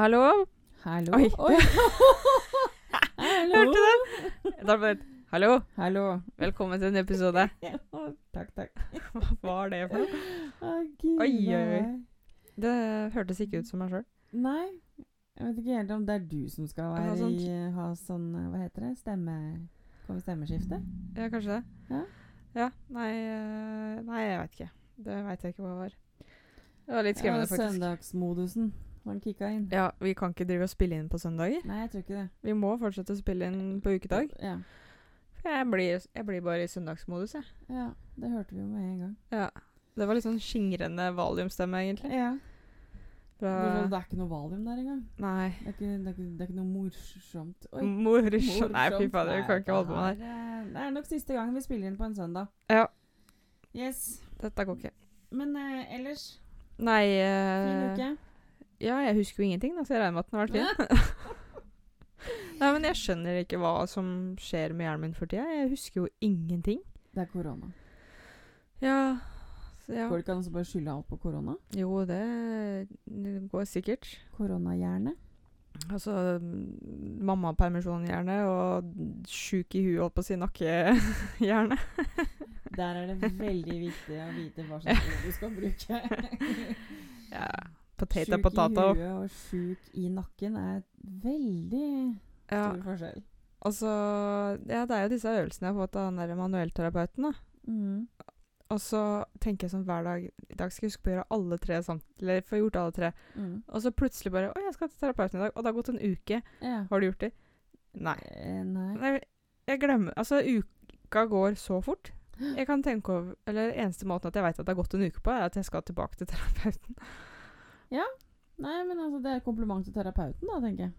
Hallo? Hallo. Oi. Oi. Hallo. Hørte du den? Da ble det Hallo, Hallo. velkommen til en episode. Takk, takk. Hva var det for noe? Gud, Oi, oi. Det hørtes ikke ut som meg sjøl. Nei. Jeg vet ikke helt om det er du som skal Ha være sånn- i, ha sånn Hva heter det? Stemme... Komme stemmeskifte? Ja, kanskje det. Ja. Ja, nei eh, Nei, jeg veit ikke. Det veit jeg ikke hva var. Det var litt skremmende, Ja, faktisk. Søndagsmodusen. Han kicka inn. Ja, vi kan ikke drive og spille inn på søndager. Nei, jeg tror ikke det. Vi må fortsette å spille inn på ukedag. Ja. For jeg blir, jeg blir bare i søndagsmodus, jeg. ja. Det hørte vi jo med en gang. Ja. Det var litt sånn skingrende valiumstemme, egentlig. Ja. Fra Det, er ikke noe valium der engang. Nei. Det er ikke, det er ikke, det er ikke noe morsomt. Oi. Morsomt. Nei, fy fader, vi kan ikke holde på med det her. det er- nok siste gang vi spiller inn på en søndag. Ja, Yes. dette går ikke. Men uh, ellers, Nei fin eh, uke. Ja, jeg husker jo ingenting, da, så jeg regner med at den har vært fin. Nei, men jeg skjønner ikke hva som skjer med hjernen min for tida. Jeg husker jo ingenting. Det er korona. Ja, så ja. Går det ikke an å bare skylde alt på korona? Jo, det, det går sikkert. Koronahjerne? Altså mm, mammapermisjon gjerne, og sjuk i huet, holdt på å si nakkehjerne. Der er det veldig viktig å vite hva slags ord du skal bruke. Ja. Potato, Sjuk potato. i huet og sjuk i nakken er veldig Ja. stor forskjell. Og så Ja, det er jo disse øvelsene jeg har fått av den der manuellterapeuten, da. Mm. Og så tenker jeg sånn hver dag I dag skal jeg huske på å gjøre alle tre samt, Eller få gjort alle tre. Mm. Og så plutselig bare Å, jeg skal til terapeuten i dag. Og det har gått en uke. Ja. Har du gjort det? Nei. Eh, nei. Nei, jeg glemmer Altså, uka går så fort. Jeg kan tenke over Eller eneste måten at jeg veit at det har gått en uke på, er at jeg skal tilbake til terapeuten. Nei, men altså, det er kompliment til terapeuten, da, tenker jeg.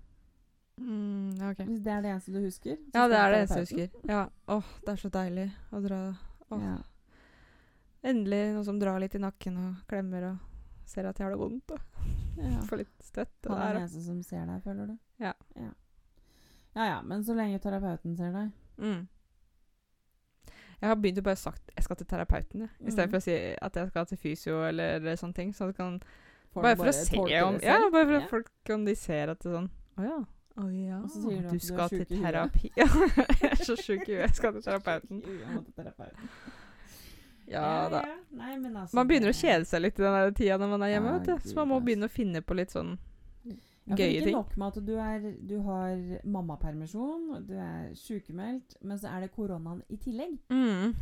Mm, okay. Hvis det er det eneste du husker. så Ja, det er det eneste jeg husker. Ja. Åh, det er så deilig å dra Åh. Ja. Endelig noe som drar litt i nakken og klemmer og ser at jeg har det vondt. Og ja. får litt støtte Han er den eneste som ser deg, føler du? Ja. ja. Ja ja, men så lenge terapeuten ser deg. Mm. Jeg har begynt å bare sagt jeg skal til terapeuten, jeg. I stedet Mhm. for å si at jeg skal til fysio eller sånne ting. Så det kan, bare for å se om Ja, bare for Ja. at folk om de ser at det er sånn Å ja. Å ja. Og så sier du at du du skal til terapi. Ja, jeg er så sjuk i huet. Jeg skal til terapeuten. Ja da. Nei, altså, Man begynner å kjede seg litt i den tida når man er hjemme. Ja, vet du. Så man må begynne å finne på litt sånn Ja, gøye ikke nok med at du, er, du har mammapermisjon, du er sykemeldt, men så er det koronaen i tillegg. mm.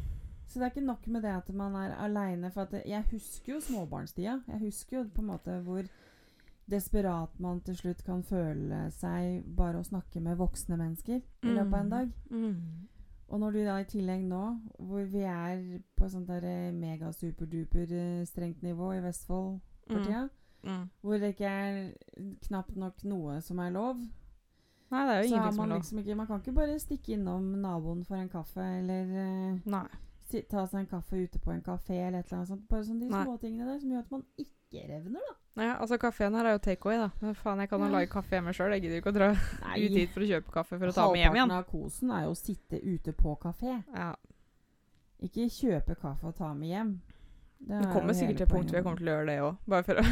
Så det er ikke nok med det at man er aleine. For at jeg husker jo småbarnstida. Jeg husker jo på en måte hvor desperat man til slutt kan føle seg bare å snakke med voksne mennesker i løpet av en dag. Mm. Og når du da i tillegg nå, hvor vi er på sånt der megasuperduper mega-superduper eh, strengt nivå i Vestfold for Mm. tida, Mm. hvor det ikke er knapt nok noe som er lov, Nei, det er jo så ingenting som man er lov. liksom ikke Man kan ikke bare stikke innom naboen for en kaffe, eller eh, Nei. Ta seg en kaffe ute på en kafé, eller et eller annet sånt. Bare sånn de Nei. småtingene der som gjør at man ikke revner, da. Ja, altså Kafeen her er jo takeaway, da. Men faen, jeg kan jo Ja. lage kaffe hjemme sjøl. Jeg gidder ikke å dra ut dit for å kjøpe kaffe for å ta med hjem igjen. Halvparten av kosen er jo å sitte ute på kafé. Ja, Ikke kjøpe kaffe og ta med hjem. Det det kommer sikkert til et punkt hvor jeg kommer til å gjøre det òg. Bare for å,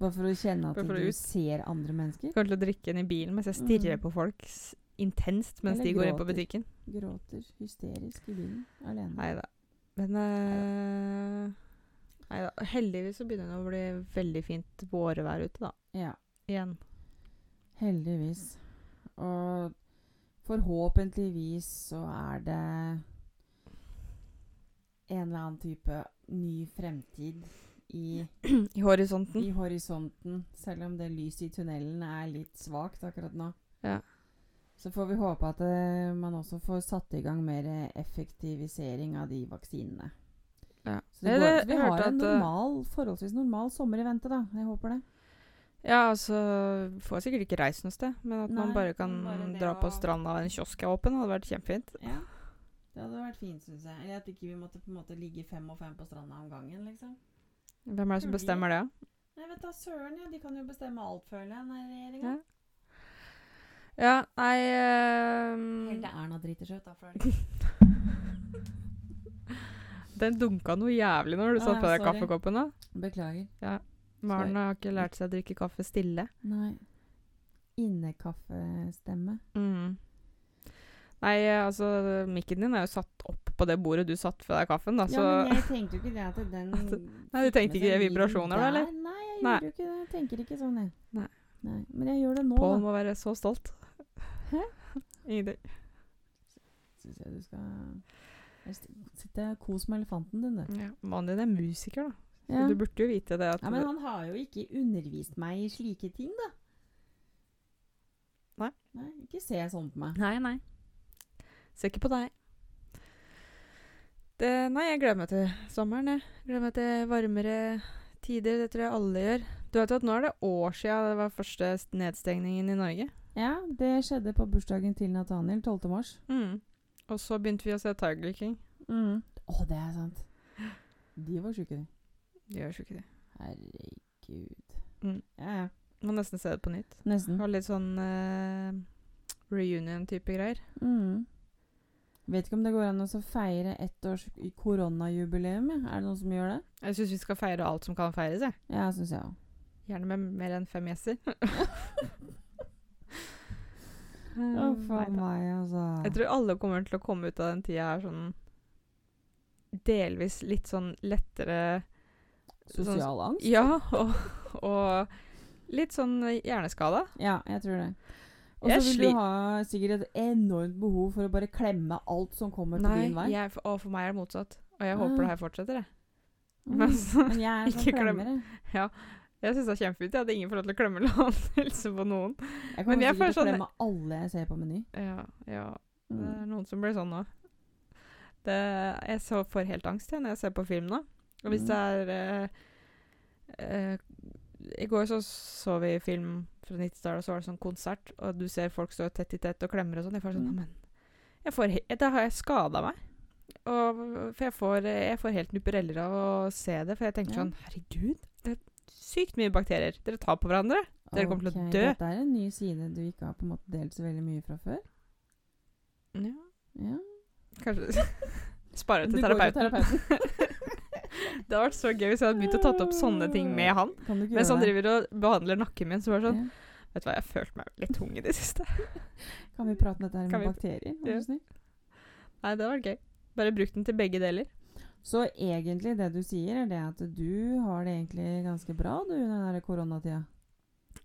Bare for å kjenne at du ut. ser andre mennesker. kommer til å drikke den i bilen mens jeg stirrer Mm. på folk s- intenst mens Eller de går inn på gråter. butikken. Gråter hysterisk i bilen alene. Nei da. Men uh, Neida. Heldigvis så begynner det å bli veldig fint vårvær ute, da. Ja, Igjen. heldigvis. Og forhåpentligvis så er det en eller annen type ny fremtid i, I horisonten. i horisonten. Selv om det lyset i tunnelen er litt svakt akkurat nå. Ja. Så får vi håpe at uh, man også får satt i gang mer effektivisering av de vaksinene. Ja. Så det går, vi har en eh, normal, forholdsvis normal sommer i vente, da. Jeg håper det. Ja, altså Får sikkert ikke reist noe sted, men at man bare kan bare dra på stranda og en kiosk er åpen, hadde vært kjempefint. Ja. Det hadde vært fint, syns jeg. Eller at ikke vi måtte på en måte ligge fem og fem på stranda om gangen, liksom. Hvem er det som bestemmer det? Nei, vet da søren, ja. De kan jo bestemme alt, føler jeg, den regjeringa. Ja. Ja, nei ehm, Helt til Erna driter seg ut, da. For. Den dunka noe jævlig når du ah, satt på deg kaffekoppen. da. Beklager. Maren har ikke lært seg å drikke kaffe stille. Nei. innekaffestemme. Mm. Nei, altså, mikken din er jo satt opp på det bordet du satt på deg kaffen, da, så Ja, men jeg tenkte jo ikke det at den Nei, du tenkte ikke vibrasjoner da, eller? Nei, jeg Nei. gjorde jo ikke det. Jeg tenker ikke sånn, jeg. Nei. Nei. Men jeg gjør det nå, Pål må være så stolt. Hæ? Ingenting. Syns jeg du skal Sitte og kos med elefanten din, du. Ja, Mannen din er musiker, da. Så Ja. du burde jo vite det ja, men han har jo ikke undervist meg i slike ting, da. Nei. Nei ikke se sånn på meg. Nei, nei. Ser ikke på deg. Det, nei, jeg gleder meg til sommeren, jeg. Gleder meg til varmere tider. Det tror jeg alle gjør. Du vet at nå er det år siden det var første nedstengningen i Norge. Ja, det skjedde på bursdagen til Nathaniel 12. mars. Mm. Og så begynte vi å se Tiger King. Mm. oh, det er sant. De var sjuke, de. De var sjuke, de. Herregud. Mm. Ja, ja. Må nesten se det på nytt. Nesten. Ha litt sånn eh, reunion-type greier. Mm. Vet ikke om det går an å feire ett års koronajubileum. Er det noen som gjør det? Jeg syns vi skal feire alt som kan feires, jeg. Ja, syns jeg. Gjerne med mer enn fem gjester. Å, for da. meg, altså. Jeg tror alle kommer til å komme ut av den tida her sånn Delvis litt sånn lettere Sosial angst? Ja, og, og litt sånn hjerneskada. Ja, jeg tror det. Og så vil sli- du ha sikkert et enormt behov for å bare klemme alt som kommer til din vei. jeg, og for meg er det motsatt. Og jeg Ah. håper det her fortsetter, jeg. Mm. Men så- Men jeg er sånn klemmer, jeg. klemmere. Jeg syns det er kjempefint at ingen får lov til å klemme eller helse på noen. Jeg Men kommer sikkert får til å sånn- klemme alle jeg ser på Meny. Ja, ja. Det Mm. er noen som blir sånn nå. Det, jeg så får helt angst jeg, når jeg ser på film nå. Og hvis Mm. det er eh, eh, I går så så vi film fra 90-tallet, og så var det sånn konsert, og du ser folk stå tett i tett og klemmer og sånn. Jeg får sånn Mm. Men jeg får, he- Da har jeg skada meg. Og, for jeg får, jeg får helt nupereller av å se det, for jeg tenker Ja. sånn Herregud, det sykt mye bakterier. Dere tar på hverandre. Dere kommer til å dø. Dette er en ny side du ikke har på en måte delt så veldig mye fra før. Ja, Ja. kanskje Spare til til terapeuten. det hadde vært så gøy hvis jeg hadde begynt å tatt opp sånne ting med han. Mens han driver og behandler nakken min, så var det sånn Ja. Vet du hva, jeg har følt meg litt tung i det siste. Kan vi prate om dette her med bakterier? Er Ja. Nei, det var gøy. Bare bruk den til begge deler. Så egentlig det du sier, er det at du har det egentlig ganske bra du under den koronatida?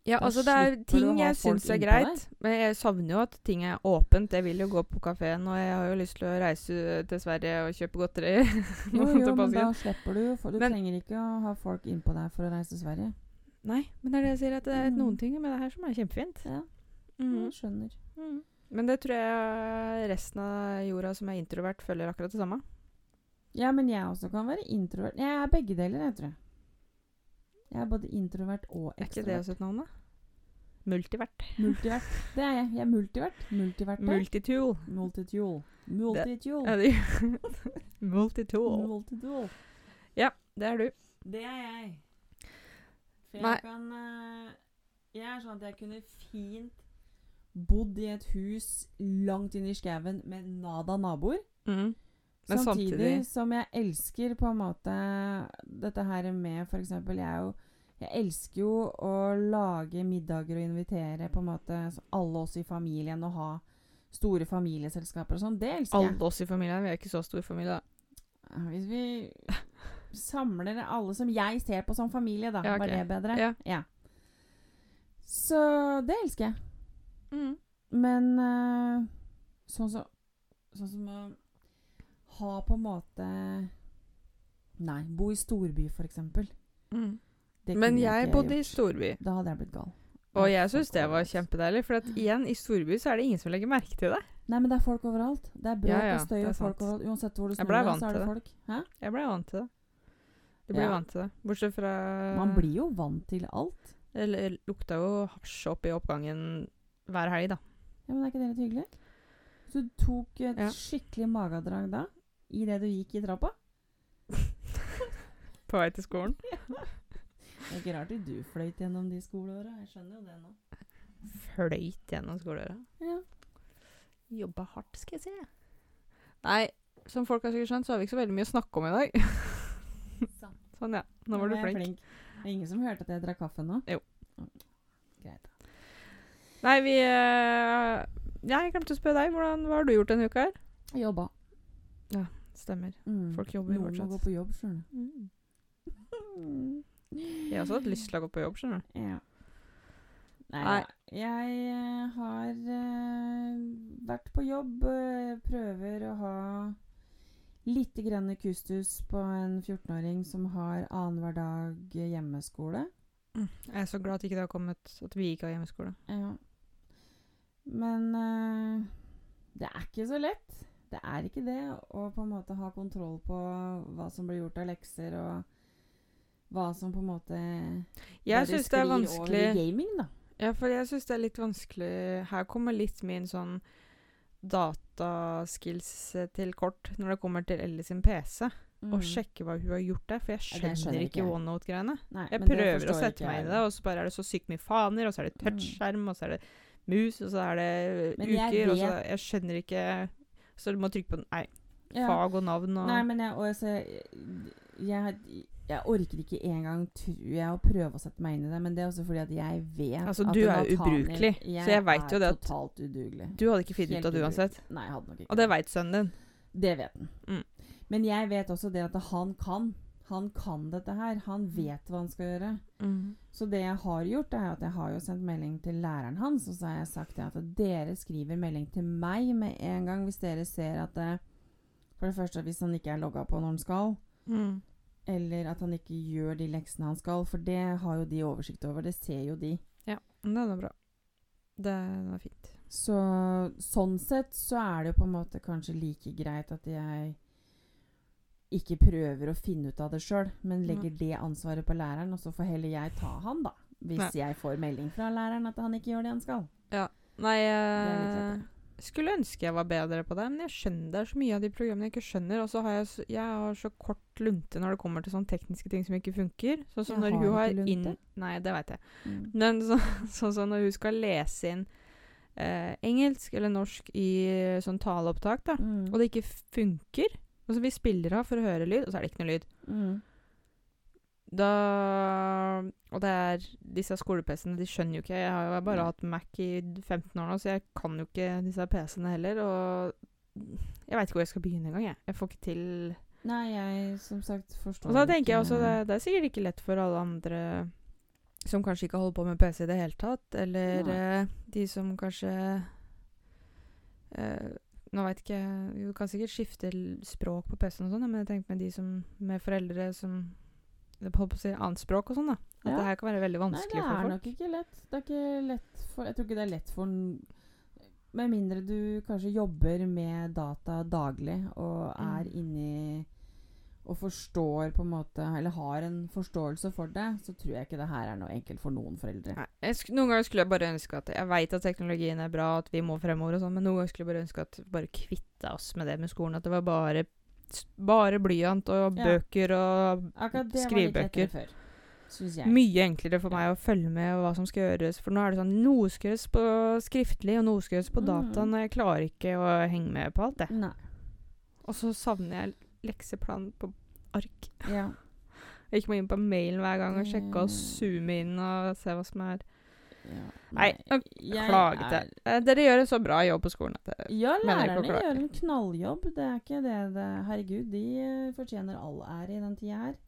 Ja, Da altså det er ting jeg syns er greit, men jeg savner jo at ting er åpent. Jeg vil jo gå på kafeen, og jeg har jo lyst til å reise til Sverige og kjøpe godteri. Jo, jo, men da slipper du for Du Men- trenger ikke å ha folk innpå deg for å reise til Sverige. Nei, men det er det jeg sier, at det er Mm. noen ting med det her som er kjempefint. Ja, mm. skjønner. Mm. Men det tror jeg resten av jorda som er introvert, føler akkurat det samme. Ja, men jeg også kan være introvert. Jeg er begge deler, jeg tror jeg. Jeg er både introvert og Er ikke det ekstrovert. også et navn, da? Multivert. Multivert. Det er jeg. Jeg er multivert. Multivert. Multitool. Multitool. Multitool. Ja, det Multitool. Multitool. Det er du. Det er jeg. For Nei. jeg kan eh, Jeg er sånn at jeg kunne fint bodd i et hus langt inn i skauen med nada naboer. Mm. Men Samtidig samtidig som jeg elsker på en måte dette her med eksempel Jeg, jo, jeg elsker jo å lage middager og invitere på en måte alle oss i familien og ha store familieselskaper og sånn. Det elsker jeg. Alle oss i familien. Vi er ikke så stor familie, da. Hvis vi samler alle som jeg ser på som familie, da. Ja, okay. Var det bedre? Ja. Så det elsker jeg. Mm. Men uh, sånn som Sånn som å ha på en måte Nei, bo i storby, eksempel. Mm. Men jeg, jeg bodde bodde i storby, Da hadde jeg blitt gal. og er jeg syns det var kjempedeilig. For at igjen, i storby så er det ingen som legger merke til det. Nei, men det er folk overalt. Det er bråk Ja, ja, og støy og folk overalt. Uansett hvor du Jeg snur deg, så er det det. folk. Hæ? Jeg ble vant til det. Du blir Ja. vant til det. Bortsett fra Man blir jo vant til alt. Det lukta jo hasj opp i oppgangen hver helg, da. Ja, men Er ikke det litt hyggelig? Så du tok et Ja. skikkelig magedrag da, idet du gikk i trappa? På vei til skolen. Det er ikke rart du fløyt gjennom de skoleåra. Jeg skjønner jo det nå. Fløyt gjennom skoleåra. Ja. Jobba hardt, skal jeg si. Nei, som folk har sikkert skjønt, så har vi ikke så veldig mye å snakke om i dag. Sånn. Sånn, ja. Nå var du flink. flink. Det er ingen som hørte at jeg drakk kaffe nå? Jo. Greit. da. Nei, vi eh, Jeg glemte å spørre deg. Hvordan, hva har du gjort denne uka her? Jobba. Stemmer. Mm. Folk jobber jo Noen må gå på jobb, skjønner Mm. du. Jeg har også hatt lyst til å gå på jobb, skjønner du. Ja. Nei, Nei. Jeg eh, har uh, vært på jobb. eh, prøver å ha litt grann kustus på en 14-åring som har annenhver dag hjemmeskole. Jeg er så glad at ikke det har kommet at vi ikke har hjemmeskole. Ja. Men uh, det er ikke så lett. Det er ikke det å på en måte ha kontroll på hva som blir gjort av lekser, og hva som på en måte Jeg syns det er vanskelig gaming, da. Ja, for jeg syns det er litt vanskelig Her kommer litt min sånn dataskills eh, til kort når det kommer til Ellie sin PC. Mm. Og sjekke hva hun har gjort der, for jeg Ja, det skjønner, skjønner ikke. OneNote-greiene. Jeg prøver å sette meg inn i det, og så bare er det så sykt mye faner, og så er det Mm. touchskjerm, og så er det mus, og så er det jeg uker, og så Jeg skjønner ikke Så du må trykke på Nei, fag og navn og Nei, men jeg, og jeg, jeg, jeg orker ikke engang, tror jeg, å prøve å sette meg inn i det. Men det er også fordi at jeg vet Altså, at du er ubrukelig, så jeg vet jo det at- totalt udugelig. Du hadde ikke funnet ut av det uansett. Nei, jeg hadde nok ikke Og det veit sønnen din. Det vet han. Mm. Men jeg vet også det at han kan. Han kan dette her. Han vet hva han skal gjøre. Så det jeg har gjort, er at jeg har jo sendt melding til læreren hans, og så har jeg sagt at dere skriver melding til meg med en gang hvis dere ser at det, For det første hvis han ikke er logga på når han skal, Mm. eller at han ikke gjør de leksene han skal, for det har jo de oversikt over. Det ser jo de. Ja, Det er bra. Det er fint. Så sånn sett så er det jo på en måte kanskje like greit at jeg ikke prøver å finne ut av det sjøl, men legger det ansvaret på læreren, og så får heller jeg ta han, da. Hvis jeg får melding fra læreren at han ikke gjør det han skal. Ja. Nei, jeg litt skulle ønske jeg var bedre på det, men jeg skjønner det er så mye av de programmene jeg ikke skjønner. Og så har jeg, så, jeg har så kort lunte når det kommer til sånne tekniske ting som ikke funker. Sånn som når hun har inn. Nei, det veit jeg. Mm. Men sånn som når hun skal lese inn eh, engelsk eller norsk i eh, sånn taleopptak, da, Mm. og det ikke funker Altså vi spiller av for å høre lyd, og så er det ikke noe lyd. Mm. Da Og det er disse skole-PC-ene, de skjønner jo ikke Jeg har jo bare hatt Mac i 15 år nå, så jeg kan jo ikke disse PC-ene heller. Og jeg veit ikke hvor jeg skal begynne engang, jeg. Jeg får ikke til Nei, jeg som sagt forstår Og så tenker jeg også det, det er sikkert ikke lett for alle andre som kanskje ikke holder på med PC i det hele tatt, eller eh, de som kanskje eh, Nå veit ikke Du kan sikkert skifte språk på PC-en og sånn, men jeg tenker med de som med foreldre som holdt på å si annet språk og sånn, da. At Ja. det her kan være veldig Nei, vanskelig det er for folk. nok ikke lett. Det er ikke lett for Jeg tror ikke det er lett for Med mindre du kanskje jobber med data daglig og er Mm. inni og forstår på en måte Eller har en forståelse for det, så tror jeg ikke det her er noe enkelt for noen foreldre. Nei, noen ganger skulle jeg bare ønske at Jeg veit at teknologien er bra, at vi må fremover og sånn, men noen ganger skulle jeg bare ønske at vi bare kvitta oss med det med skolen. At det var bare bare blyant og Ja. bøker og Akkurat det var litt Skrivebøker. før, jeg. Mye enklere for meg å følge med og hva som skal gjøres. For nå er det sånn Noe skal gjøres på skriftlig, og noe skal gjøres på. Mm. Og jeg klarer ikke å henge med på alt det. Nei. Og så savner jeg lekseplan på ark. Ja. Jeg gikk meg inn på mailen hver gang og sjekke og Mm. zoome inn og se hva som er ja. Nei, jeg klaget jeg. Eh, Dere gjør en så bra jobb på skolen. At det, Ja, lærerne gjør en knalljobb. Det er ikke det, det Herregud, de eh, fortjener all ære i den tida her.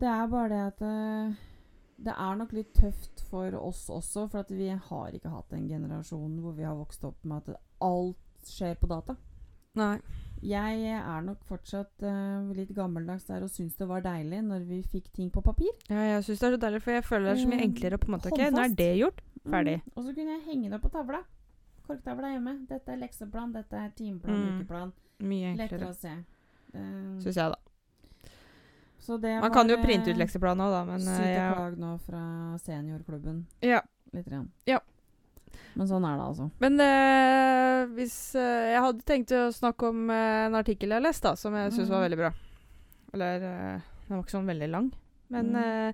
Det er bare det at eh, det er nok litt tøft for oss også, for at vi har ikke hatt en generasjon hvor vi har vokst opp med at alt skjer på data. Nei. Jeg er nok fortsatt uh, litt gammeldags der og syns det var deilig når vi fikk ting på papir. Ja, jeg syns det er så deilig, for jeg føler det er så mye Mm, enklere på en måte Okay, nå er det gjort. Ferdig. Mm. Og så kunne jeg henge det opp på tavla. Korktavla hjemme. Dette er lekseplan, dette er timeplan, Mm. ukeplan. Mye Lettere enklere, å se. Uh, syns jeg, da. så det Man kan jo printe ut eh, lekseplan òg, da, men Sykt eh, jeg, klage nå fra seniorklubben. ja. Litt. Grann. Ja. Men sånn er det, altså. Men eh, hvis eh, Jeg hadde tenkt å snakke om eh, en artikkel jeg leste, da, som jeg syns var Mhm. veldig bra. Eller eh, Den var ikke sånn veldig lang. Men mm. eh,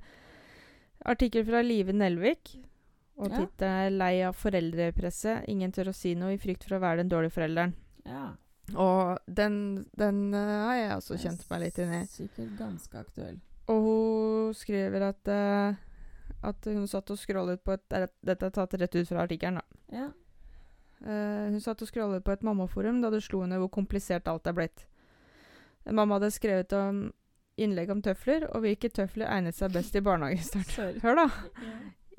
artikkel fra Live Nelvik. Og Ja. tittelen er 'Lei av foreldrepresset. Ingen tør å si noe i frykt for å være den dårlige forelderen'. Ja. Og den, den eh, har jeg også kjent meg litt inn i. Sikkert ganske aktuell. Og hun skriver at at hun satt og scrollet på et Dette er tatt rett ut fra artikkelen, da. Ja. Uh, hun satt og scrollet på et mammaforum da det slo henne hvor komplisert alt er blitt. Mamma hadde skrevet om innlegg om tøfler, og hvilke tøfler egnet seg best i barnehagestart. Hør, da.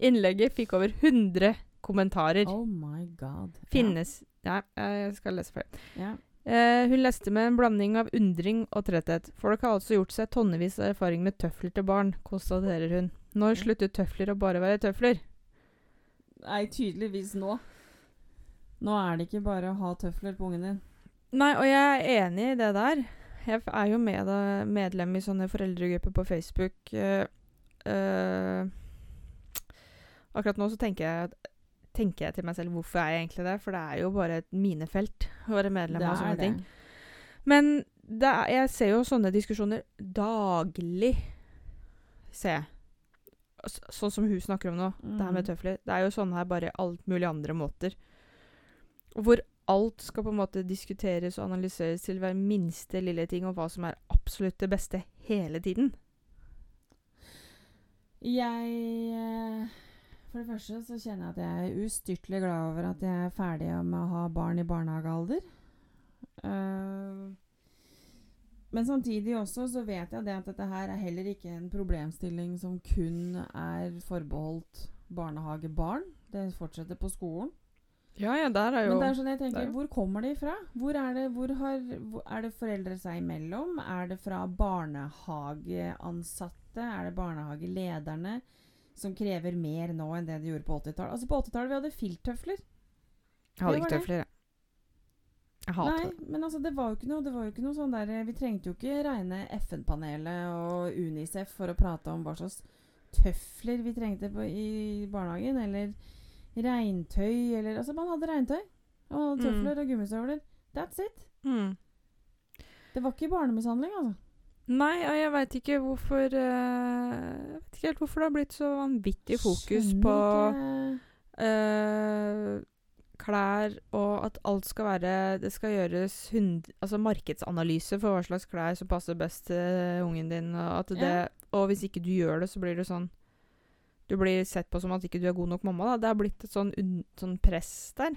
Innlegget fikk over 100 kommentarer. Oh my god. Finnes Ja, jeg skal lese for. Ja. Eh, hun leste med en blanding av undring og tretthet. Folk har altså gjort seg tonnevis av erfaring med tøfler til barn, konstaterer hun. Når slutter tøfler å bare være tøfler? Nei, tydeligvis nå. Nå er det ikke bare å ha tøfler på ungen din. Nei, og jeg er enig i det der. Jeg er jo med, medlem i sånne foreldregrupper på Facebook. Uh, uh, akkurat nå så tenker jeg, tenker jeg til meg selv hvorfor er jeg egentlig det? For det er jo bare et minefelt å være medlem av sånne ting. Men det er, jeg ser jo sånne diskusjoner daglig. Ser jeg. Sånn som hun snakker om nå. Det her med Mhm. tøfler. Det er jo sånn her bare alt mulig andre måter. Hvor alt skal på en måte diskuteres og analyseres til hver minste lille ting, og hva som er absolutt det beste hele tiden. Jeg eh, For det første så kjenner jeg at jeg er ustyrtelig glad over at jeg er ferdig med å ha barn i barnehagealder. Eh, men samtidig også så vet jeg det at dette her er heller ikke en problemstilling som kun er forbeholdt barnehagebarn. Det fortsetter på skolen. Ja, ja, der er jo Men det er sånn jeg er tenker, der. hvor kommer de fra? Hvor er det, hvor har, hvor, er det foreldre seg imellom? Er det fra barnehageansatte? Er det barnehagelederne som krever mer nå enn det de gjorde på 80-tallet? Altså På 80-tallet vi hadde filttøfler. Hadde ikke tøfler, jeg. Jeg hater Nei, det. men altså det var jo ikke noe, det var jo ikke noe sånn der Vi trengte jo ikke regne FN-panelet og Unicef for å prate om hva slags tøfler vi trengte på, i barnehagen. Eller regntøy, eller Altså, man hadde regntøy. Og tøfler Mm. og gummistøvler. That's it. Mm. Det var ikke barnemishandling, altså. Nei, og jeg veit ikke hvorfor uh, Jeg vet ikke helt hvorfor det har blitt så vanvittig fokus Skjønner på eh, klær, og at alt skal være Det skal gjøres hund, altså markedsanalyse for hva slags klær som passer best til ungen din. Og, at det, Ja. og hvis ikke du gjør det, så blir det sånn Du blir sett på som at ikke du er god nok mamma. da. Det har blitt et sånn, un, sånn press der.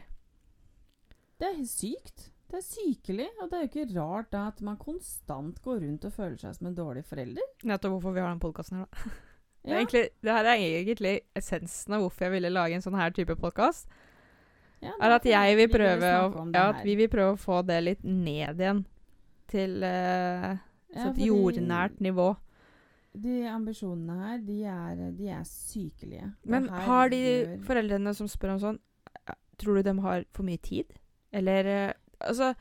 Det er sykt. Det er sykelig. Og det er jo ikke rart da at man konstant går rundt og føler seg som en dårlig forelder. Nettopp hvorfor vi har den podkasten her, da. Det, er egentlig, det her er egentlig essensen av hvorfor jeg ville lage en sånn her type podkast. Ja, er at jeg vil prøve å, ja, at vi vil prøve å få det litt ned igjen. Til uh, Ja, et jordnært nivå. De ambisjonene her, de er, de er sykelige. Men har de gjør- foreldrene som spør om sånn eh, Tror du de har for mye tid? Eller uh, Altså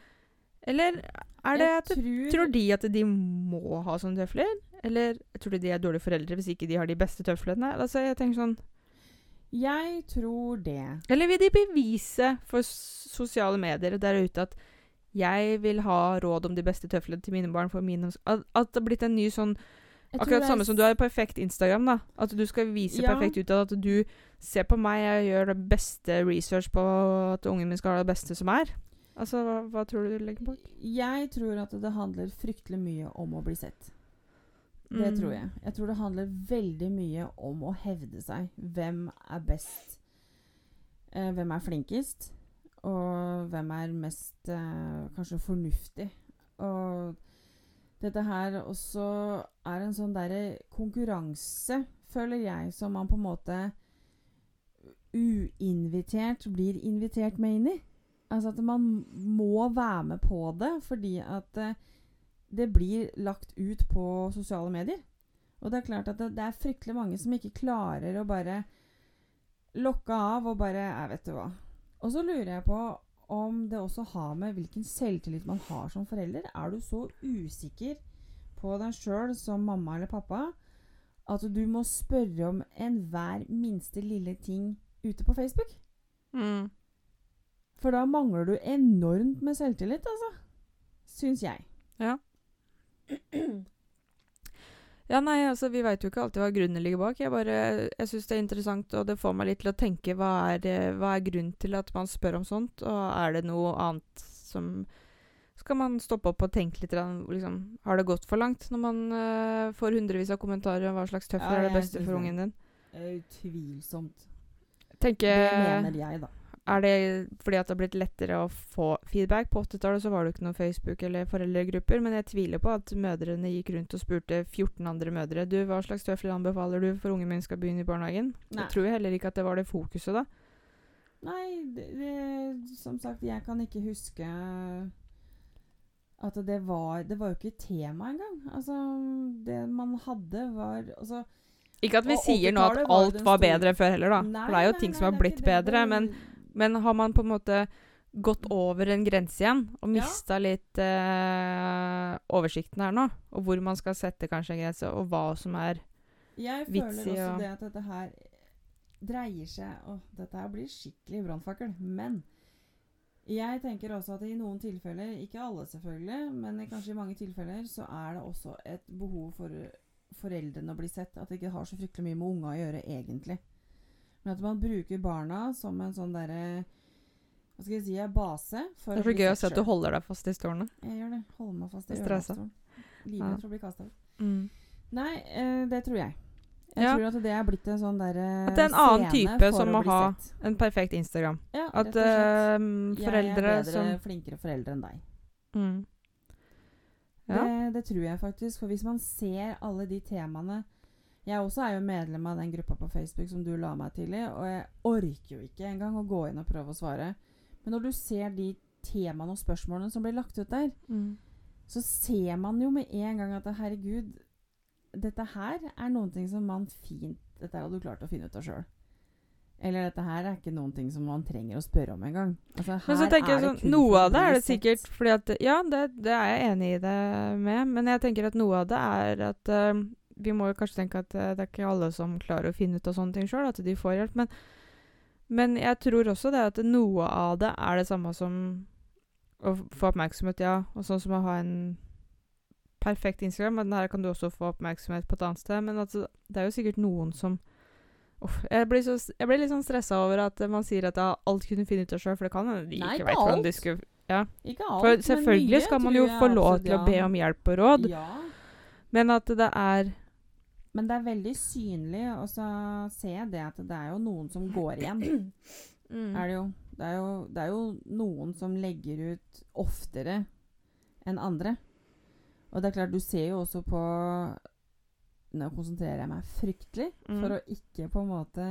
Eller er det at tror, Tror de at de må ha sånne tøfler? Eller tror du de er dårlige foreldre hvis ikke de har de beste tøflene? Altså, jeg tenker sånn Jeg tror det. Eller vil de bevise for sosiale medier der ute at jeg vil ha råd om de beste tøflene til mine barn for mine At, det har blitt en ny sånn Akkurat samme som du har perfekt Instagram, da. At du skal vise Ja. perfekt ut av at du ser på meg, jeg gjør det beste research på at ungen min skal ha det beste som er. Altså, hva, hva tror du du legger bak? Jeg tror at det handler fryktelig mye om å bli sett. Det Mm. tror jeg. Jeg tror det handler veldig mye om å hevde seg. Hvem er best? Eh, hvem er flinkest? Og hvem er mest eh, kanskje fornuftig? Og dette her også er en sånn derre konkurranse, føler jeg, som man på en måte uinvitert blir invitert med inn i. Altså at man må være med på det fordi at eh, det blir lagt ut på sosiale medier. Og det er klart at det, det er fryktelig mange som ikke klarer å bare lokke av og bare Jeg vet du hva. Og så lurer jeg på om det også har med hvilken selvtillit man har som forelder. Er du så usikker på deg sjøl som mamma eller pappa at du må spørre om enhver minste lille ting ute på Facebook? Mm. For da mangler du enormt med selvtillit, altså. Syns jeg. Ja. Ja, nei, altså, vi veit jo ikke alltid hva grunnen ligger bak. Jeg bare, jeg syns det er interessant, og det får meg litt til å tenke hva er, hva er grunnen til at man spør om sånt, og er det noe annet som Skal man stoppe opp og tenke litt? Liksom, har det gått for langt når man uh, får hundrevis av kommentarer om hva slags tøffel Ja, er det beste for ungen din? Utvilsomt. Tenke, Det mener jeg, da. Er det fordi at det har blitt lettere å få feedback? På 80-tallet så var det jo ikke noen Facebook eller foreldregrupper, men jeg tviler på at mødrene gikk rundt og spurte 14 andre mødre du, hva slags tøfler anbefaler du for unge mennesker skal begynne i barnehagen. Nei. Jeg tror heller ikke at det var det fokuset da. Nei, det, det, som sagt, jeg kan ikke huske at det var Det var jo ikke tema engang. Altså, det man hadde, var Altså Ikke at vi sier nå at 80-tallet var alt var bedre før heller, da. Nei, For det er jo nei, ting nei, som har blitt bedre. Men, men har man på en måte gått over en grense igjen og Ja. litt eh, oversikten her nå? Og hvor man skal sette kanskje en grense, og hva som er Jeg vits føler også og det at dette her dreier seg Å, dette her blir skikkelig brannfakkel. Men jeg tenker også at i noen tilfeller, ikke alle selvfølgelig, men kanskje i mange tilfeller, så er det også et behov for foreldrene å bli sett. At det ikke har så fryktelig mye med unga å gjøre, egentlig. Men at man bruker barna som en sånn derre Hva skal jeg si? Base. For Det er så gøy å se at du holder deg fast i stolene. Jeg gjør det. Holder meg fast i ørestolen. Ørnestolen. Ja. Livredd for å bli kasta ut. Mm. Nei, eh, det tror jeg. Jeg Ja. tror at det er blitt en sånn derre At det er en annen type som må ha sett. En perfekt Instagram. Ja, At uh, foreldre slett. eh, Jeg er bedre, som flinkere foreldre enn deg. mm. Ja. Det, det tror jeg faktisk. For hvis man ser alle de temaene Jeg også er jo medlem av den gruppa på Facebook som du la meg til i, og jeg orker jo ikke engang å gå inn og prøve å svare. Men når du ser de temaene og spørsmålene som blir lagt ut der, Mm. så ser man jo med en gang at herregud, dette her er noen ting som man fint Dette hadde du klart å finne ut av sjøl. Eller dette her er ikke noen ting som man trenger å spørre om engang. Altså, Men så tenker jeg sånn Noe av det er det sikkert fordi at Ja, det, det er jeg enig i det med, men jeg tenker at noe av det er at eh, Vi må jo kanskje tenke at eh, det er ikke alle som klarer å finne ut av sånne ting sjøl, at de får hjelp. Men, men jeg tror også det at noe av det er det samme som å få oppmerksomhet, ja. Og sånn som å ha en perfekt Instagram. Men her kan du også få oppmerksomhet på et annet sted. Men altså, det er jo sikkert noen som Uff, jeg, blir så, jeg blir litt sånn stressa over at man sier at ja, alt kunne finne ut av sjøl, for det kan hende de ikke veit hvordan de skulle Ikke alt, For selvfølgelig mye skal man jo få lov til å be om hjelp og råd, Ja, men at det er men det er veldig synlig, og så ser jeg det at det er jo noen som går igjen. Mm. Er det, jo. Det, er jo, det er jo noen som legger ut oftere enn andre. Og det er klart, du ser jo også på Nå konsentrerer jeg meg fryktelig Mm. for å ikke på en måte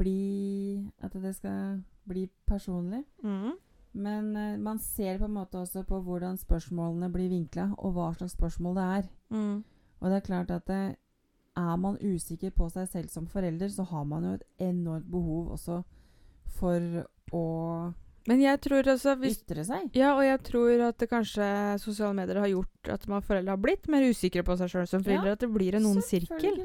bli At det skal bli personlig. Mm. Men uh, man ser på en måte også på hvordan spørsmålene blir vinkla, og hva slags spørsmål det er. Mm. Og det er klart at det, er man usikker på seg selv som forelder, så har man jo et enormt behov også for å Men jeg tror altså hvis ytre seg. Ja, og jeg tror at kanskje sosiale medier har gjort at man foreldre har blitt mer usikre på seg sjøl som foreldre. Ja, At det blir en noen sirkel.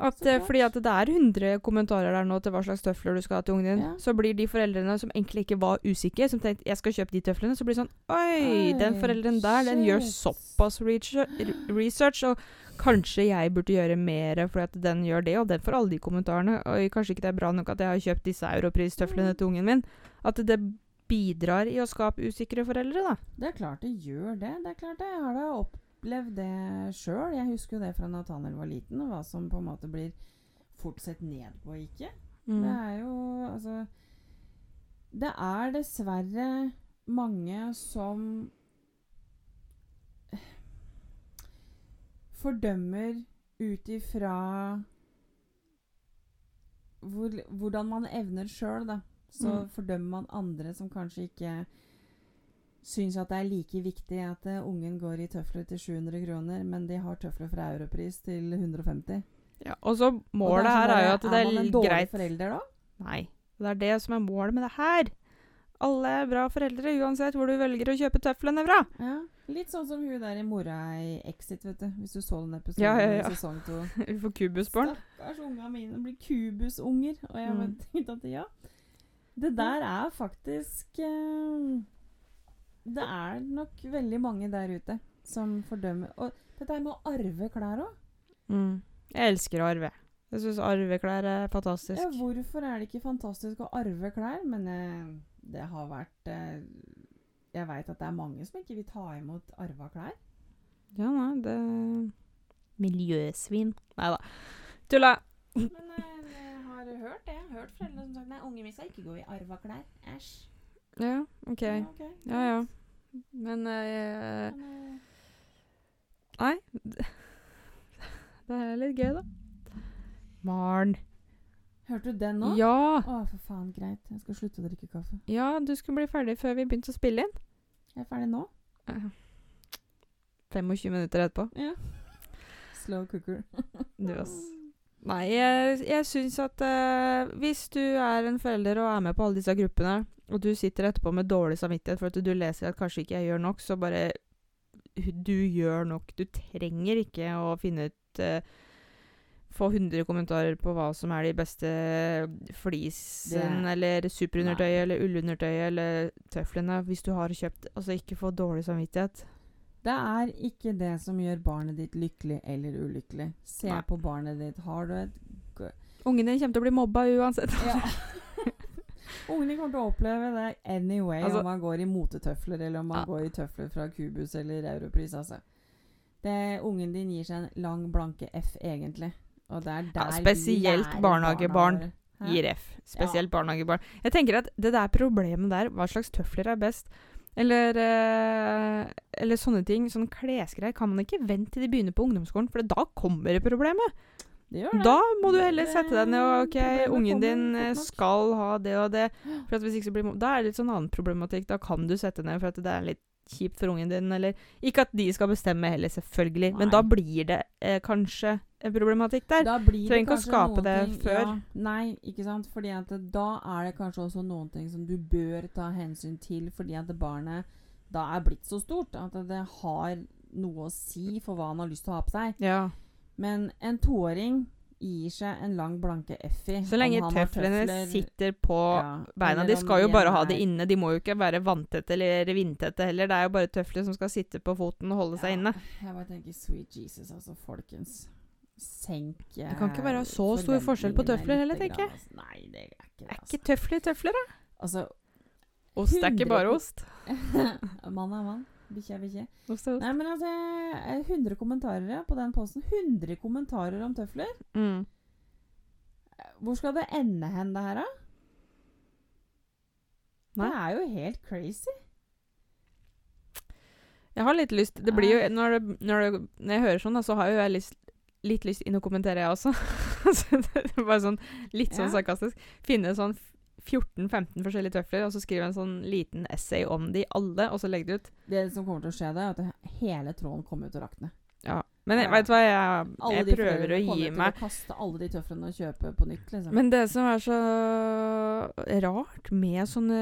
At, eh, fordi at det er 100 kommentarer der nå til hva slags tøfler du skal ha til ungen din. Ja. Så blir de foreldrene som egentlig ikke var usikre, som tenkte jeg skal kjøpe de tøflene, så blir det sånn Oi, den forelderen der, den gjør såpass research, og kanskje jeg burde gjøre mer fordi at den gjør det, og den får alle de kommentarene. Oi, kanskje ikke det er bra nok at jeg har kjøpt disse europristøflene Mm. til ungen min. At det bidrar i å skape usikre foreldre, da. Det er klart det gjør det. Det er klart det. Jeg har da opplevd det sjøl. Jeg husker jo det fra Nathaniel var liten, og hva som på en måte blir fort sett ned på og ikke. Mm. Det er jo altså Det er dessverre mange som fordømmer ut ifra hvor, hvordan man evner sjøl, da. Så Mm. fordømmer man andre som kanskje ikke syns at det er like viktig at eh, ungen går i tøfler til 700 kroner, men de har tøfler fra Europris til 150. Ja, og så målet det er sånn her er jo at det er, greit Er man en dårlig forelder da? Nei. Det er det som er målet med det her. Alle er bra foreldre, uansett hvor du velger å kjøpe tøflene fra. Ja, Litt sånn som hun der i mora i Exit, vet du. Hvis du så den episoden Ja, ja, ja. i sesong to. Vi får kubusbarn. Stakkars unga mine blir kubusunger. Og jeg mm. tenkte at ja, det der er faktisk eh, Det er nok veldig mange der ute som fordømmer Og dette er med å arve klær òg. Mm. Jeg elsker å arve. Jeg syns arveklær er fantastisk. Ja, hvorfor er det ikke fantastisk å arve klær? Men eh, det har vært eh, Jeg veit at det er mange som ikke vil ta imot arva klær. Ja, nei, det Miljøsvin. Nei da. Tulla. Men eh, jeg har hørt det. Jeg har hørt foreldre som sagt Nei, ungen min skal ikke gå i arva klær. Æsj. Ja, OK. Ja, okay. Ja, ja. Men eh, Men, eh, Nei. Det er litt gøy, da. Maren. Hørte du den nå? Ja! Å, for faen. Greit. Jeg skal slutte å drikke kaffe. Ja, du skulle bli ferdig før vi begynte å spille inn. Jeg er ferdig nå. Uh, 25 minutter etterpå. Ja. Slow cooker. Du, ass. Nei, jeg, jeg syns at uh, hvis du er en forelder og er med på alle disse gruppene, og du sitter etterpå med dårlig samvittighet for at du leser at kanskje ikke jeg gjør nok, så bare Du gjør nok. Du trenger ikke å finne ut uh, Få 100 kommentarer på hva som er de beste flisen, eller superundertøyet, eller ullundertøyet, eller tøflene, hvis du har kjøpt Altså, ikke få dårlig samvittighet. Det er ikke det som gjør barnet ditt lykkelig eller ulykkelig. Se Nei. på barnet ditt. Har du et Ungen din kommer til å bli mobba uansett. Ja. Ungen din kommer til å oppleve det anyway, Altså- om man går i motetøfler eller om man Ja. går i tøfler fra Cubus eller Europris. Altså. Det, ungen din gir seg en lang, blanke F, egentlig. Og det er der Ja, spesielt barnehagebarn? Gir F. Spesielt barnehagebarn. Jeg tenker at det der problemet der, hva slags tøfler er best? Eller, eh, eller sånne ting. Sånne klesgreier kan man ikke vente til de begynner på ungdomsskolen, for da kommer det problemet. Da må du heller sette deg ned og OK, ungen din eh, skal ha det og det. For at hvis ikke så blir Da er det litt sånn annen problematikk. Da kan du sette ned for at det er litt kjipt for ungen din, eller Ikke at de skal bestemme heller, selvfølgelig, men da blir det eh, kanskje en problematikk der. Da blir Trenger ikke å skape det ting, før. Ja, nei, ikke sant. Fordi at da er det kanskje også noen ting som du bør ta hensyn til, fordi at barnet da er blitt så stort at det har noe å si for hva han har lyst til å ha på seg. Ja. Men en toåring gir seg en lang, blanke F i. Så lenge tøflene tøfler, sitter på ja, beina. De skal jo bare ha er- det inne. De må jo ikke være vanntette eller vindtette heller. Det er jo bare tøfler som skal sitte på foten og holde seg inne. Jeg bare tenker sweet Jesus, altså, folkens. Senk Det kan ikke være så stor forskjell på tøfler heller, tenker jeg. altså. Nei, det er ikke det. Er Altså. ikke tøfler tøfler, da? altså Ost er ikke bare ost. mann er mann. Bikkje er bikkje. Nei, men altså eh, 100 kommentarer på den posten. 100 kommentarer om tøfler. Mm. Hvor skal det ende hen, det her, da? Nei. Det er jo helt crazy. Jeg har litt lyst Det blir jo Når, det, når, det, når jeg hører sånn, da, så har jo jeg lyst, litt lyst inn å kommentere, jeg også. bare sånn litt sånn Ja. sarkastisk. Finne sånn 14-15 forskjellige tøfler, og så skriver en sånn liten essay om de alle, og så legger det ut. Det som kommer til å skje, det er at hele tråden kommer til å rakne. Ja. Men jeg, vet du hva, jeg, jeg prøver å kommer meg. til å kaste alle de tøflene og kjøpe på nytt, liksom. Men det som er så rart med sånne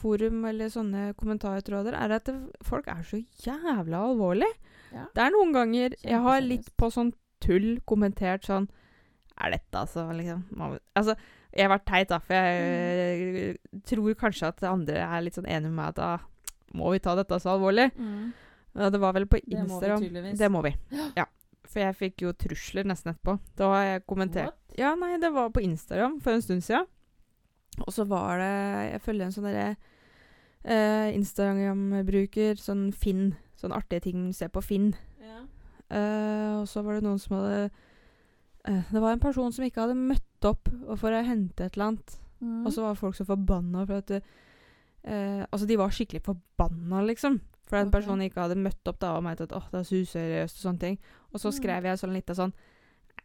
forum eller sånne kommentartråder, er at det, folk er så jævla alvorlige. ja. Det er noen ganger jeg har litt på sånn tull kommentert sånn Er dette altså liksom man, Altså, jeg vært teit, da, for jeg Mm. tror kanskje at andre er litt sånn enig med meg at da må vi ta dette så alvorlig. Mm. Ja, det var vel på Instagram. Det må vi tydeligvis. Det må vi. Ja. For jeg fikk jo trusler nesten etterpå. Da har jeg kommentert What? Ja, nei, det var på Instagram for en stund siden. Og så var det Jeg følger en sånn derre eh, Instagram-bruker, sånn Finn. Sånn artige ting du ser på Finn. Ja. Eh, og så var det noen som hadde eh, Det var en person som ikke hadde møtt opp og for å hente et eller annet. Mm. Og så var folk så forbanna for at det, eh, Altså, de var skikkelig forbanna, liksom. For at en personen person ikke hadde møtt opp da og mente at åh, det er så useriøst og sånne ting. Og så Mm. skrev jeg sånn litt av sånn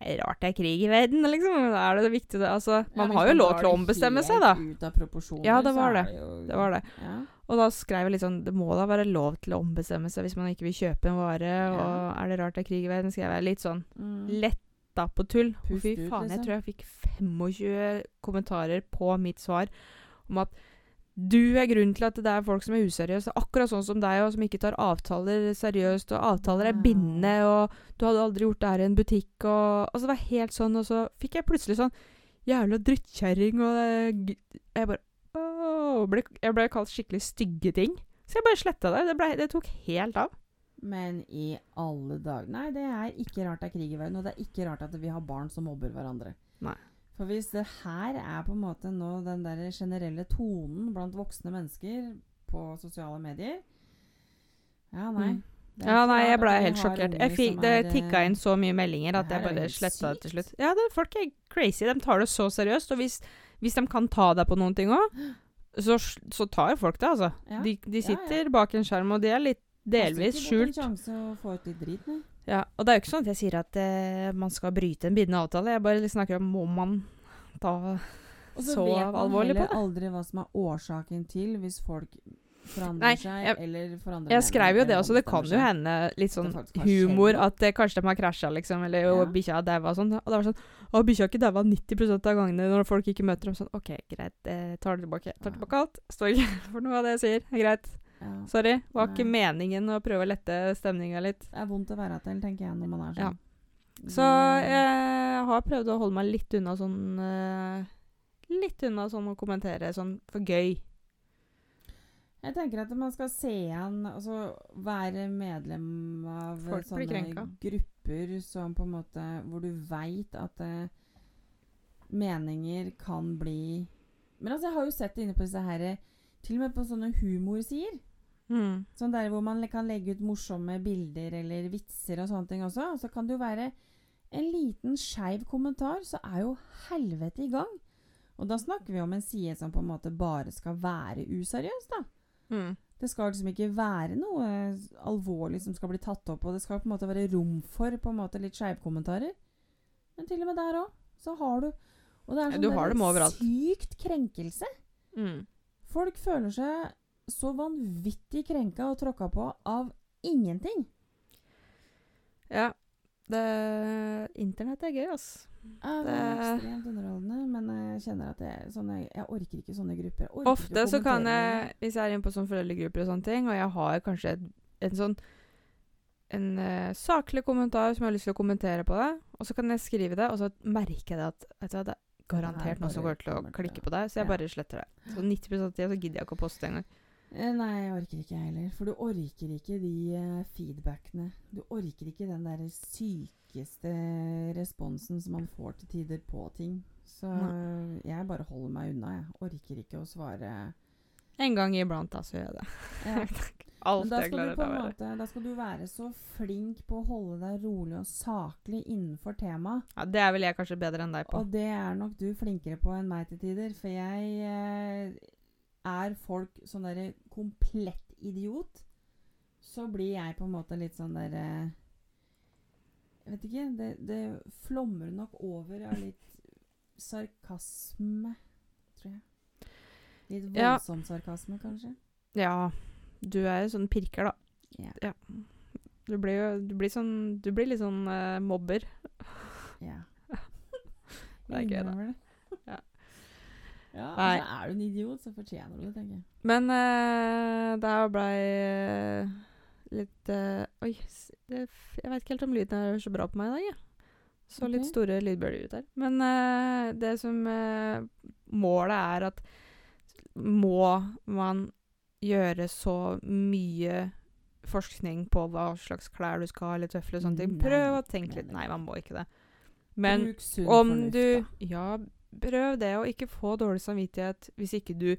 «Nei, Rart det er krig i verden, liksom. Er det viktig, viktige Altså, Ja, man hvis har jo lov til å ombestemme seg, da. Ut av proporsjoner, Ja, det var det. jo- Det var det. Ja. Og da skrev jeg litt sånn Det må da være lov til å ombestemme seg hvis man ikke vil kjøpe en vare. Ja. Og er det rart det er krig i verden? Skrev jeg litt sånn Mm. Letta på tull. Og Pust fy faen, liksom. jeg tror jeg fikk 25 kommentarer på mitt svar om at du er grunnen til at det er folk som er useriøse. Akkurat sånn som deg, og som ikke tar avtaler seriøst. Og avtaler er bindende, og du hadde aldri gjort det her i en butikk. Og, altså, det var helt sånn, og så fikk jeg plutselig sånn Jævla drittkjerring, og Jeg bare åh, ble, Jeg ble kalt skikkelig stygge ting. Så jeg bare sletta det. Det, ble, det tok helt av. Men i alle dager Nei, det er ikke rart det er krig i verden, og det er ikke rart at vi har barn som mobber hverandre. Nei. For hvis det her er på en måte nå den der generelle tonen blant voksne mennesker på sosiale medier Ja, nei. Mm. Ja, nei, jeg ble helt sjokkert. Jeg fikk, det tikka inn så mye meldinger at jeg bare sletta det til slutt. Ja, det, folk er crazy. De tar det så seriøst. Og hvis, hvis de kan ta deg på noen ting òg, så, så tar folk det, altså. Ja. De, de Ja, ja. sitter bak en skjerm, og de er litt delvis skjult. Ja, og det er jo ikke sånn at jeg sier at eh, man skal bryte en bindende avtale. Jeg bare snakker om må man ta så, så så vet man alvorlig på heller det. aldri hva som er årsaken til hvis folk forandrer Nei, seg jeg- eller forandrer Jeg skrev jo det også. Det kan jo hende litt sånn Det humor at eh, kanskje de har krasja, liksom, eller Ja. bikkja har daua og sånn. Og det var sånn Å, bikkja har ikke daua 90% av gangene når folk ikke møter dem. Sånn OK, greit, eh, tar det tilbake. Tar tilbake alt. Står ikke for noe av det jeg sier. Er greit. Ja. Sorry. Var ikke Nei. meningen å prøve å lette stemninga litt. Det er vondt å være til, tenker jeg, når man er Ja. sånn. Så jeg har prøvd å holde meg litt unna sånn uh, Litt unna sånn å kommentere sånn for gøy. Jeg tenker at man skal se an Altså være medlem av Folk sånne grupper som på en måte Hvor du veit at uh, meninger kan bli Men altså, jeg har jo sett det inne på disse her Til og med på sånne humorsider. Mm. Sånn der hvor man kan legge ut morsomme bilder eller vitser og sånne ting også. Så kan det jo være en liten skeiv kommentar, så er jo helvete i gang. Og da snakker vi om en side som på en måte bare skal være useriøs, da. Mm. Det skal liksom ikke være noe alvorlig som skal bli tatt opp, og det skal på en måte være rom for på en måte litt skeivkommentarer. Men til og med der òg, så har du Og det er sånn ja, sykt krenkelse. Mm. Folk føler seg så vanvittig krenka og tråkka på av ingenting. Ja. Det Internett er gøy, altså. Ja, det er ekstremt underholdende, men jeg kjenner at jeg, sånne, jeg orker ikke sånne grupper. Orker Ofte så kan jeg, hvis jeg er inne på sånne foreldregrupper og sånne ting, og jeg har kanskje et, en sånn en uh, saklig kommentar som jeg har lyst til å kommentere på det, og så kan jeg skrive det, og så merker jeg det at vet det er garantert noen som går til å klikke på det, så jeg Ja. bare sletter det. Så 90 av tida så gidder jeg ikke å poste engang. Eh, Nei, jeg orker ikke jeg heller. For du orker ikke de eh, feedbackene. Du orker ikke den der sykeste responsen som man får til tider på ting. Så jeg bare holder meg unna, jeg. Orker ikke å svare En gang iblant, da, så gjør jeg det. ja. Alt jeg klarer å være. da skal du være så flink på å holde deg rolig og saklig innenfor temaet. Ja, det er vel jeg kanskje bedre enn deg på. Og det er nok du flinkere på enn meg til tider. For jeg eh, er folk sånn derre komplett idiot, så blir jeg på en måte litt sånn derre Jeg vet ikke. Det, det flommer nok over av litt sarkasme, tror jeg. Litt Ja. sarkasme, kanskje. Ja, du er jo sånn pirker, da. Ja. Du blir jo du blir sånn Du blir litt sånn uh, mobber. ja. Det er gøy, da. Ja. ja Nei. Men er du en idiot, så fortjener du det, tenker jeg. Men uh, det her blei uh, litt uh, Oi, det, jeg veit ikke helt om lyden er så bra på meg i dag, jeg. Så litt store lydbølger ut her. Men uh, det som Målet er at må man gjøre så mye forskning på hva slags klær du skal ha, eller tøfler og sånne ting. Prøv å tenke litt nei, man må ikke det. Men Bruk sunn om fornuft, du da. Ja, prøv det, å ikke få dårlig samvittighet hvis ikke du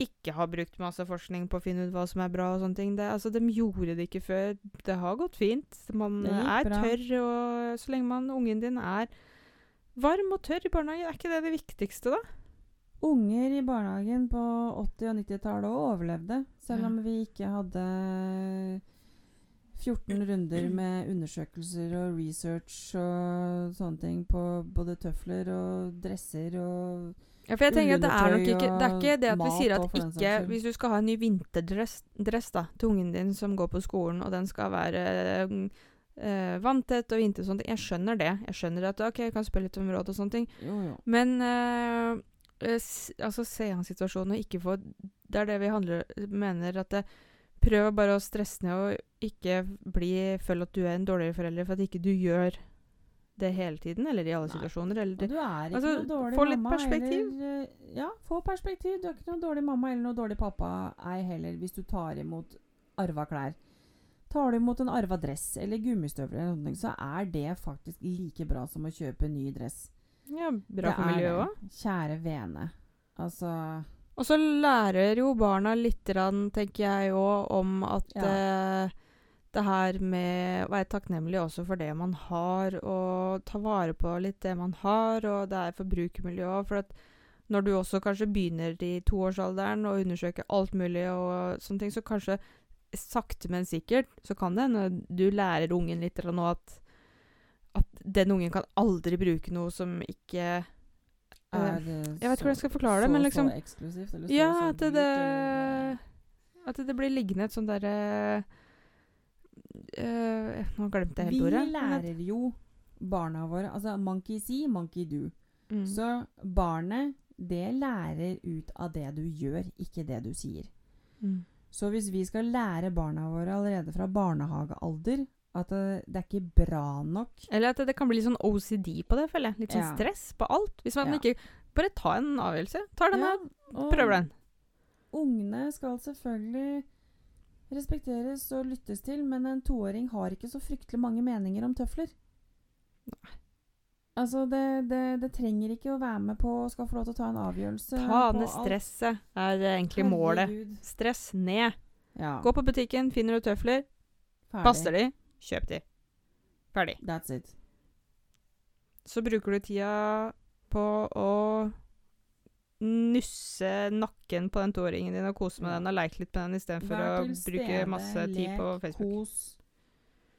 ikke har brukt masse forskning på å finne ut hva som er bra og sånne ting. Det, altså, de gjorde det ikke før. Det har gått fint. Man er bra. tørr, og så lenge man, ungen din er varm og tørr i barnehagen, er ikke det det viktigste, da? Unger i barnehagen på 80- og 90-tallet òg overlevde, selv om vi ikke hadde 14 runder med undersøkelser og research og sånne ting på både tøfler og dresser og Ja, for jeg tenker at det er nok ikke Det er ikke det at vi sier at ikke. Hvis du skal ha en ny vinterdress dress, da, til ungen din som går på skolen, og den skal være øh, vanntett og vinter og sånne ting Jeg skjønner det. Jeg skjønner at ok, jeg kan spørre litt om råd og sånne ting. Jo, jo. Men s- altså, se an situasjonen og ikke få Det er det vi handler, mener at det, Prøv bare å stresse ned og ikke bli, føle at du er en dårligere forelder for at ikke du gjør det hele tiden, eller i alle Nei. situasjoner. Eller Og du er ikke Altså, noe dårlig få litt mamma perspektiv. eller eh, Ja, få perspektiv. Du er ikke noe dårlig mamma eller noe dårlig pappa, ei heller, hvis du tar imot arva klær. Tar du imot en arva dress eller gummistøvler, eller noe, så er det faktisk like bra som å kjøpe en ny dress. ja, bra Det for miljøet òg. Kjære vene. Altså Og så lærer jo barna litt, tenker jeg òg, om at Ja. eh, det her med å være takknemlig også for det man har, og ta vare på litt det man har, og det er forbrukermiljø òg. For at når du også kanskje begynner i toårsalderen og undersøker alt mulig og sånne ting, så kanskje sakte, men sikkert så kan det hende du lærer ungen litt nå at, at den ungen kan aldri bruke noe som ikke Er eh, det Jeg vet ikke hvordan jeg skal forklare det, men liksom Så eksklusivt, eller så, Ja, så at det, At det blir liggende et sånt derre øh, Nå glemte jeg helt ordet. Vi lærer jo barna våre Altså monkey see, monkey do. Mm. Så barnet, det lærer ut av det du gjør, ikke det du sier. Mm. Så hvis vi skal lære barna våre allerede fra barnehagealder at det, det er ikke bra nok Eller at det, det kan bli litt sånn OCD på det, føler jeg. Litt sånn Ja. stress på alt. Hvis man Ja. ikke Bare ta en avgjørelse. Tar den Ja, og prøver den. Ungene skal selvfølgelig respekteres og lyttes til, men en toåring har ikke så fryktelig mange meninger om tøfler. Nei. Altså, det, det, det trenger ikke å være med på og skal få lov til å ta en avgjørelse. Ta på ned stresset, er egentlig målet. Herregud. Stress ned. Ja, Gå på butikken, finner du tøfler, ferdig. passer de, kjøp de. Ferdig. That's it. Så bruker du tida på å nusse nakken på den toåringen din og kose med den og leke litt med den istedenfor å bruke masse tid på Facebook. Kos.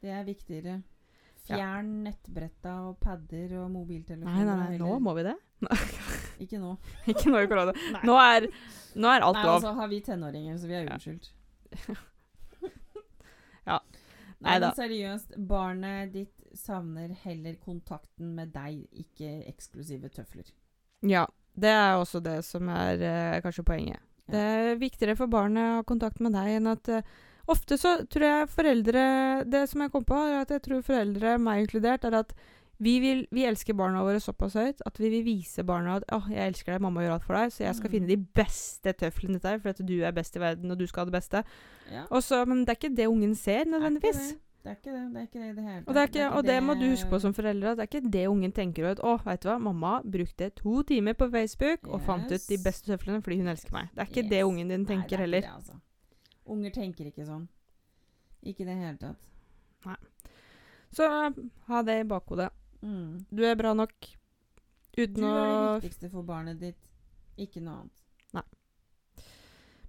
Det er viktigere. Ja. Fjern nettbretta og padder og mobiltelefoner. Nei, nei, nei, nå må vi det. Ikke nå. Ikke nå i korona. Nå er, nå er alt Nei, lov. altså har vi tenåringer, så vi er unnskyldt. Ja. Nei, men seriøst, barnet ditt savner heller kontakten med deg, ikke eksklusive tøfler. Ja, det er også det som er eh, kanskje poenget. Ja. Det er viktigere for barnet å ha kontakt med deg enn at eh, Ofte så tror jeg foreldre Det som jeg kom på, er at jeg tror foreldre, meg inkludert, er at vi, vil, vi elsker barna våre såpass høyt at vi vil vise barna at åh, jeg elsker deg, mamma gjør alt for deg, så jeg skal Mm. finne de beste tøflene til deg, for at du er best i verden, og du skal ha det beste. Ja. Også, men det er ikke det ungen ser, nødvendigvis. Det er ikke det. Det er ikke det det hele. Og det, og det må du huske på som foreldre. At det er ikke det ungen tenker ut. Å, vet du hva, mamma brukte to timer på Facebook og fant ut de beste tøflene fordi hun elsker meg. Det er ikke det ungen din Nei, tenker det er heller. altså. Unger tenker ikke sånn. Ikke i det hele tatt. Nei. Så ha det i bakhodet. Mm. Du er bra nok Du er det viktigste for barnet ditt, ikke noe annet.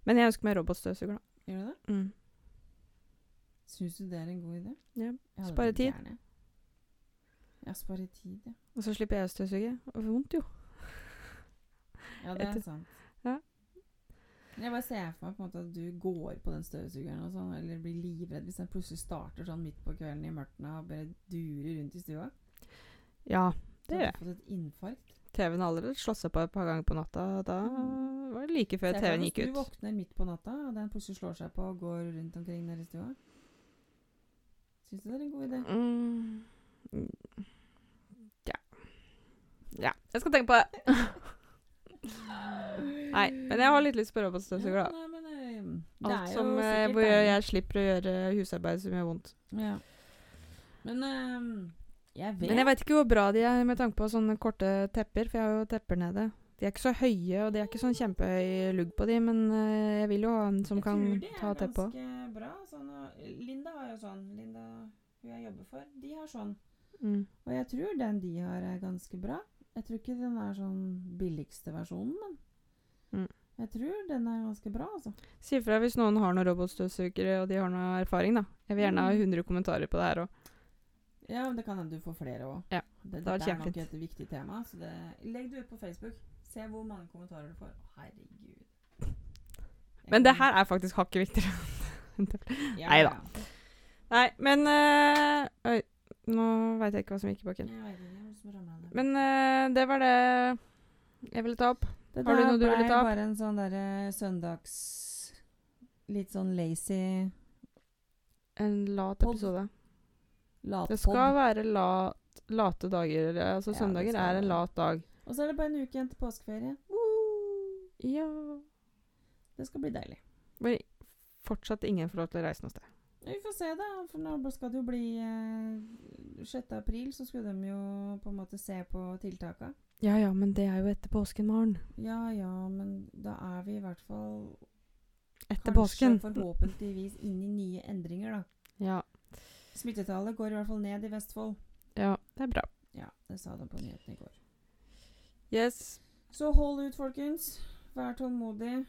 Men jeg ønsker meg robotstøvsuger, da. Gjør du det? Mm. Syns du det er en god idé? Ja. Spare tid. Ja, spare tid, ja. Og så slipper jeg å støvsuge. Og vondt, jo. Ja, det er Etter- sant. Ja. Jeg bare ser for meg på en måte at du går på den støvsugeren og sånn, eller blir livredd hvis den plutselig starter sånn midt på kvelden i mørket og bare durer rundt i stua. Ja, det gjør jeg. du fått et infarkt. TV-en allerede slått seg på et par ganger på natta. Da Mm. var det like før TV-en hvis ut. du våkner midt på natta, og den plutselig slår seg på og går rundt omkring der i stua. Syns du det er en god idé? Mm. Ja. Ja, jeg skal tenke på det. Nei, men jeg har litt lyst på robotstøvsuger, Ja, da. nei, men, eh, Alt som eh, hvor jeg slipper å gjøre husarbeid som gjør vondt. Ja. Men eh, jeg vet Men jeg vet ikke hvor bra de er med tanke på sånne korte tepper, for jeg har jo tepper nede. De er ikke så høye, og de er ikke sånn kjempehøy lugg på de, men eh, jeg vil jo ha en som jeg kan tror de er ganske bra. Sånn, Linda har jo sånn. Linda, hun jeg jobber for, de har sånn. Mm. Og jeg tror den de har, er ganske bra. Jeg tror ikke den er sånn billigste versjonen, men Mm. jeg tror den er ganske bra, altså. Si ifra hvis noen har noen robotstøvsugere, og de har noe erfaring, da. Jeg vil gjerne ha Mm. 100 kommentarer på det her òg. Ja, men det kan hende du får flere òg. Ja, det, det, det er nok et viktig tema. Så det, legg det ut på Facebook. Se hvor mange kommentarer du får. Å, herregud. Jeg Men det her er faktisk hakket viktigere. Neida. ja. Nei, men øh, Oi, nå veit jeg ikke hva som gikk i bakken. Men øh, det var det jeg ville ta opp. Det Har du noe du ville ta opp? Det bare en sånn derre søndags Litt sånn lazy En lat episode. Latpod. Det skal være lat, late dager. Altså Ja, søndager er en lat dag. Og så er det bare en uke igjen til påskeferie. Ja Det skal bli deilig. Men fortsatt ingen får lov til å reise noe sted. Vi får se, da. For nå skal det jo bli eh, 6. april, så skulle de jo på en måte se på tiltaka. Ja ja, men det er jo etter påsken, Maren. Ja ja, men da er vi i hvert fall Etter kanskje påsken. forhåpentligvis inn i nye endringer, da. Ja. Smittetallet går i hvert fall ned i Vestfold. Ja, det er bra. Ja, det sa de på nyhetene i går. Yes. Så hold ut, folkens. Vær tålmodig.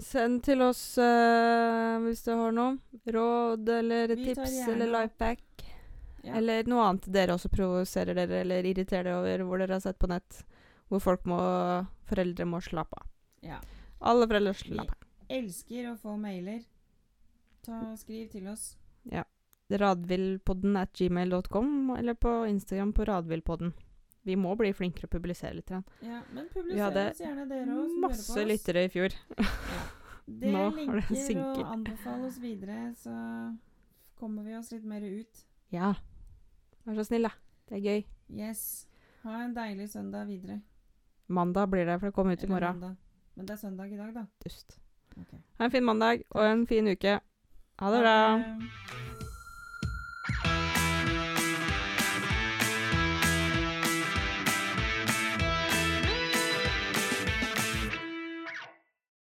Send til oss uh, hvis du har noe. Råd eller Vi tips eller lifeback. Ja. Eller noe annet dere også provoserer dere eller irriterer dere over, hvor dere har sett på nett. Hvor folk må Foreldre må slappe av. ja. Alle foreldre slapper av. Elsker å få mailer. Ta, skriv til oss. Radvilpodden at gmail.com, eller på Instagram på Radvilpodden. Vi må bli flinkere å publisere litt. Ja, men publiser oss gjerne dere òg, Masse lyttere i fjor. Det Nå har det synket. og anbefale oss videre, så kommer vi oss litt mer ut. Ja. Vær så snill, da. Det er gøy. Yes. Ha en deilig søndag videre. Mandag blir det, for det kommer ut i morgen. mandag. Men det er søndag i dag, da. Dust. Okay. Ha en fin mandag og en fin uke. Ha det bra.